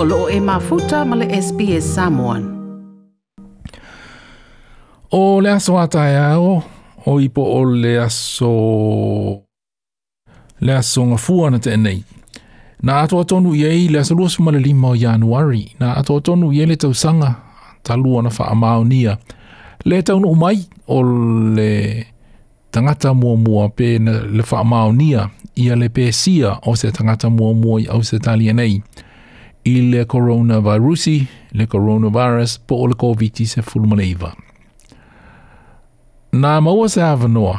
o loo e mafuta ma le SPS Samoan. O le aso atai ao, o ipo o le aso... Le aso ngā fuana te nei. Nā ato atonu iei le aso luas ma le lima o Januari. Nā ato atonu iei le tausanga talua na wha amao nia. Le taunu umai o le tangata mua mua pe na le wha ia le pēsia o se tangata mua mua i au se talia nei i le coronavirusi, le coronavirus, po o le COVID se fulmaneiva. Nā maua se awanoa,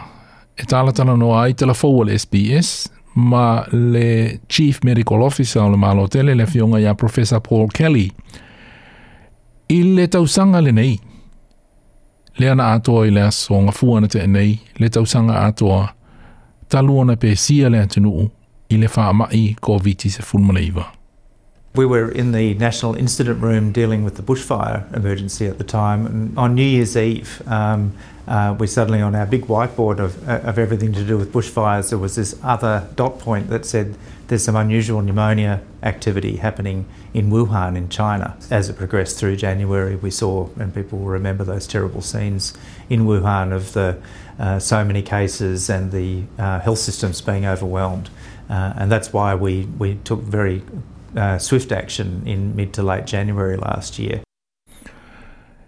e tālatana noa ai tala fōua le SBS, ma le Chief Medical Officer o le malo tele le fionga ia Professor Paul Kelly, i le tausanga le nei, le ana atoa i le aso ngā fuana te nei, le tausanga atoa, taluona pe sia le atunuu i le whaamai COVID se fulmaneiva. We were in the National Incident Room dealing with the bushfire emergency at the time. And on New Year's Eve, um, uh, we suddenly, on our big whiteboard of, of everything to do with bushfires, there was this other dot point that said there's some unusual pneumonia activity happening in Wuhan in China. As it progressed through January, we saw, and people will remember those terrible scenes in Wuhan of the uh, so many cases and the uh, health systems being overwhelmed. Uh, and that's why we, we took very uh, swift action in mid to late January last year.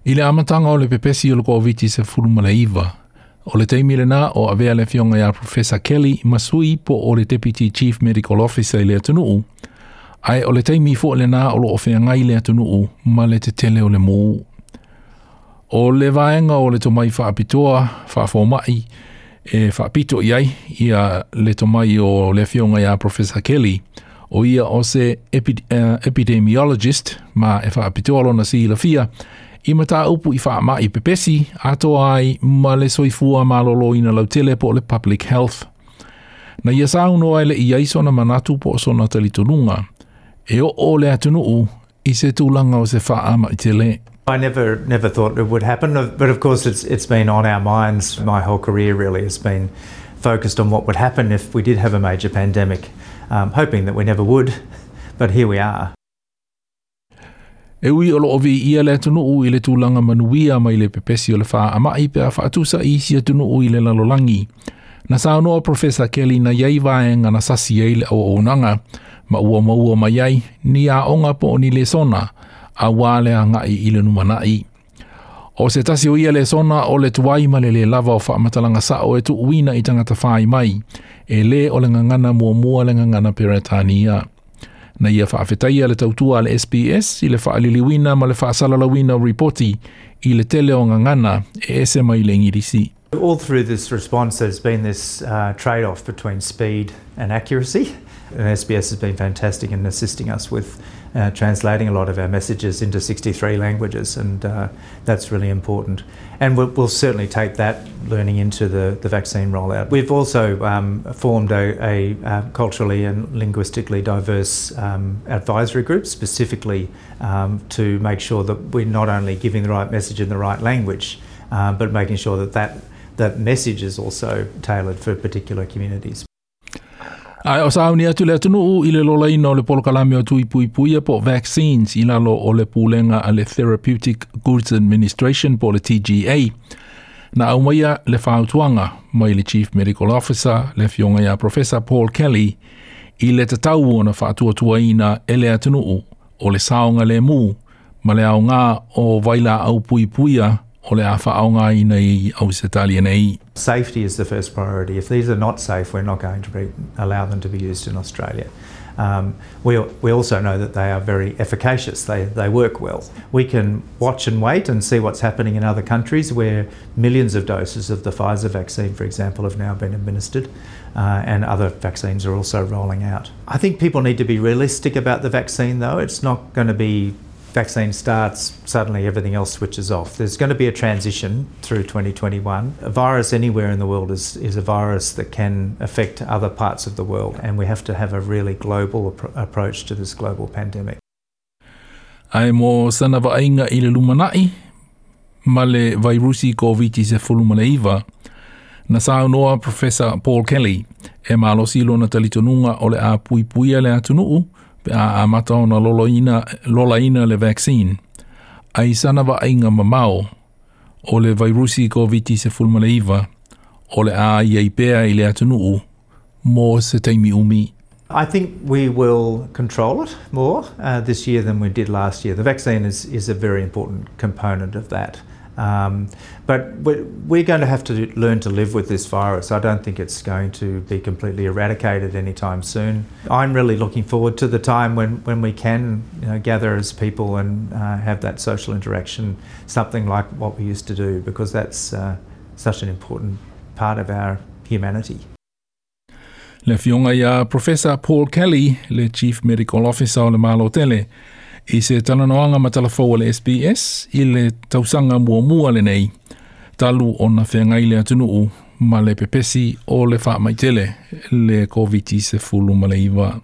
I le amatanga o le pepesi o le COVID se fuluma iwa, O le teimi le nā o avea le fionga ia Professor Kelly masui po o le Deputy Chief Medical Officer i le atunuu, ai o le teimi fo le nā o lo ofea ngai le atunuu ma le te tele o le mōu. O le vaenga o le tomai whaapitoa, whaafomai, e whaapito i ai, ia le tomai o le fionga ia Professor Kelly, ia se epi, uh, epidemiologist ma e fia, i mata upu i wha pepesi, ai ma le soifua ma lolo ina lau tele po le public health. Na ia sau no ai le i aiso na manatu po so na e o o le atunuu i se tūlanga o se wha ama i tele. I never never thought it would happen, but of course it's it's been on our minds. My whole career really has been focused on what would happen if we did have a major pandemic, um, hoping that we never would, but here we are. E ui o loo vi ia le tunu u i le tūlanga manuia mai le pepesi o le wha ama pe a wha atusa i sia tunu u i le lalolangi. Na sa noa Professor Kelly na iei vaenga na sasi ei le au onanga, ma ua maua mai ai, ni a onga po ni le sona, a wale a ngai i le numanai. O se tasi o ia le sona o le le le lava o sa o e tu uina i tangata whai mai, e le o le ngangana mua mua le ngangana peretania. na ia le tautua le SBS i le ma le reporti i le tele o ngangana e ese mai le ngirisi. All through this response there's been this uh, trade-off between speed and accuracy. And SBS has been fantastic in assisting us with uh, translating a lot of our messages into 63 languages, and uh, that's really important. And we'll, we'll, certainly take that learning into the, the vaccine rollout. We've also um, formed a, a uh, culturally and linguistically diverse um, advisory group specifically um, to make sure that we're not only giving the right message in the right language, uh, but making sure that, that that message is also tailored for particular communities. Ai o sa ni atu le tunu u i le lola ina o le polokalame o tui pui pui po vaccines i lalo o le pūlenga a le Therapeutic Goods Administration po le TGA. Na au maia le whautuanga mai le Chief Medical Officer le fionga ia Professor Paul Kelly i le tatau ona na tua ina e le atunu u o le saonga le mu ma le au ngā o vaila au pui puia awha au i nei au se nei. Safety is the first priority. If these are not safe, we're not going to be, allow them to be used in Australia. Um, we, we also know that they are very efficacious, they, they work well. We can watch and wait and see what's happening in other countries where millions of doses of the Pfizer vaccine, for example, have now been administered. Uh, and other vaccines are also rolling out. I think people need to be realistic about the vaccine, though. It's not going to be vaccine starts, suddenly everything else switches off. There's going to be a transition through 2021. A virus anywhere in the world is, is a virus that can affect other parts of the world, and we have to have a really global ap- approach to this global pandemic. Ai mō sana vainga i le lumanai, ma le vairusi COVID se fulumana iwa, na saunoa Professor Paul Kelly e malosi lona talitonunga o le a pui puia le atunuu, a ona lola ina, lola ina le vaccine. Ai sana wa ainga mamao o le vairusi COVID se o le i i le atunuu mō se teimi umi. I think we will control it more uh, this year than we did last year. The vaccine is, is a very important component of that. Um, but we're going to have to learn to live with this virus. I don't think it's going to be completely eradicated anytime soon. I'm really looking forward to the time when, when we can you know, gather as people and uh, have that social interaction, something like what we used to do, because that's uh, such an important part of our humanity. Le fionga Professor Paul Kelly, le Chief Medical Officer le i se talanoanga ma talafou le SBS i le tausanga mua mua le nei. Talu o na whengai le atunuu ma le pepesi o le whaamaitele le COVID se fulu ma le iwa.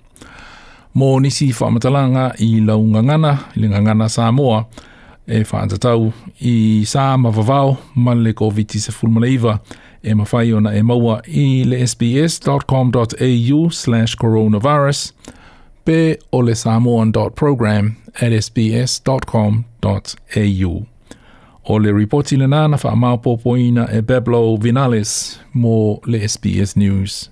Mō nisi whaamatalanga i lau ngangana, i le ngangana Samoa, e whaantatau i sā mawawao ma le COVID se fulu ma le iwa, e mawhai ona e maua i le sbs.com.au slash coronavirus, pe o le samoan.program at sbs.com.au. O le reporti le nana wha maupopoina e Pablo Vinales mo le SBS News.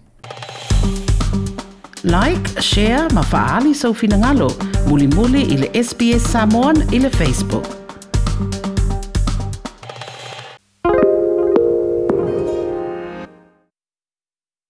Like, share, ma faali sau finangalo, muli muli i le SBS Samoan i le Facebook.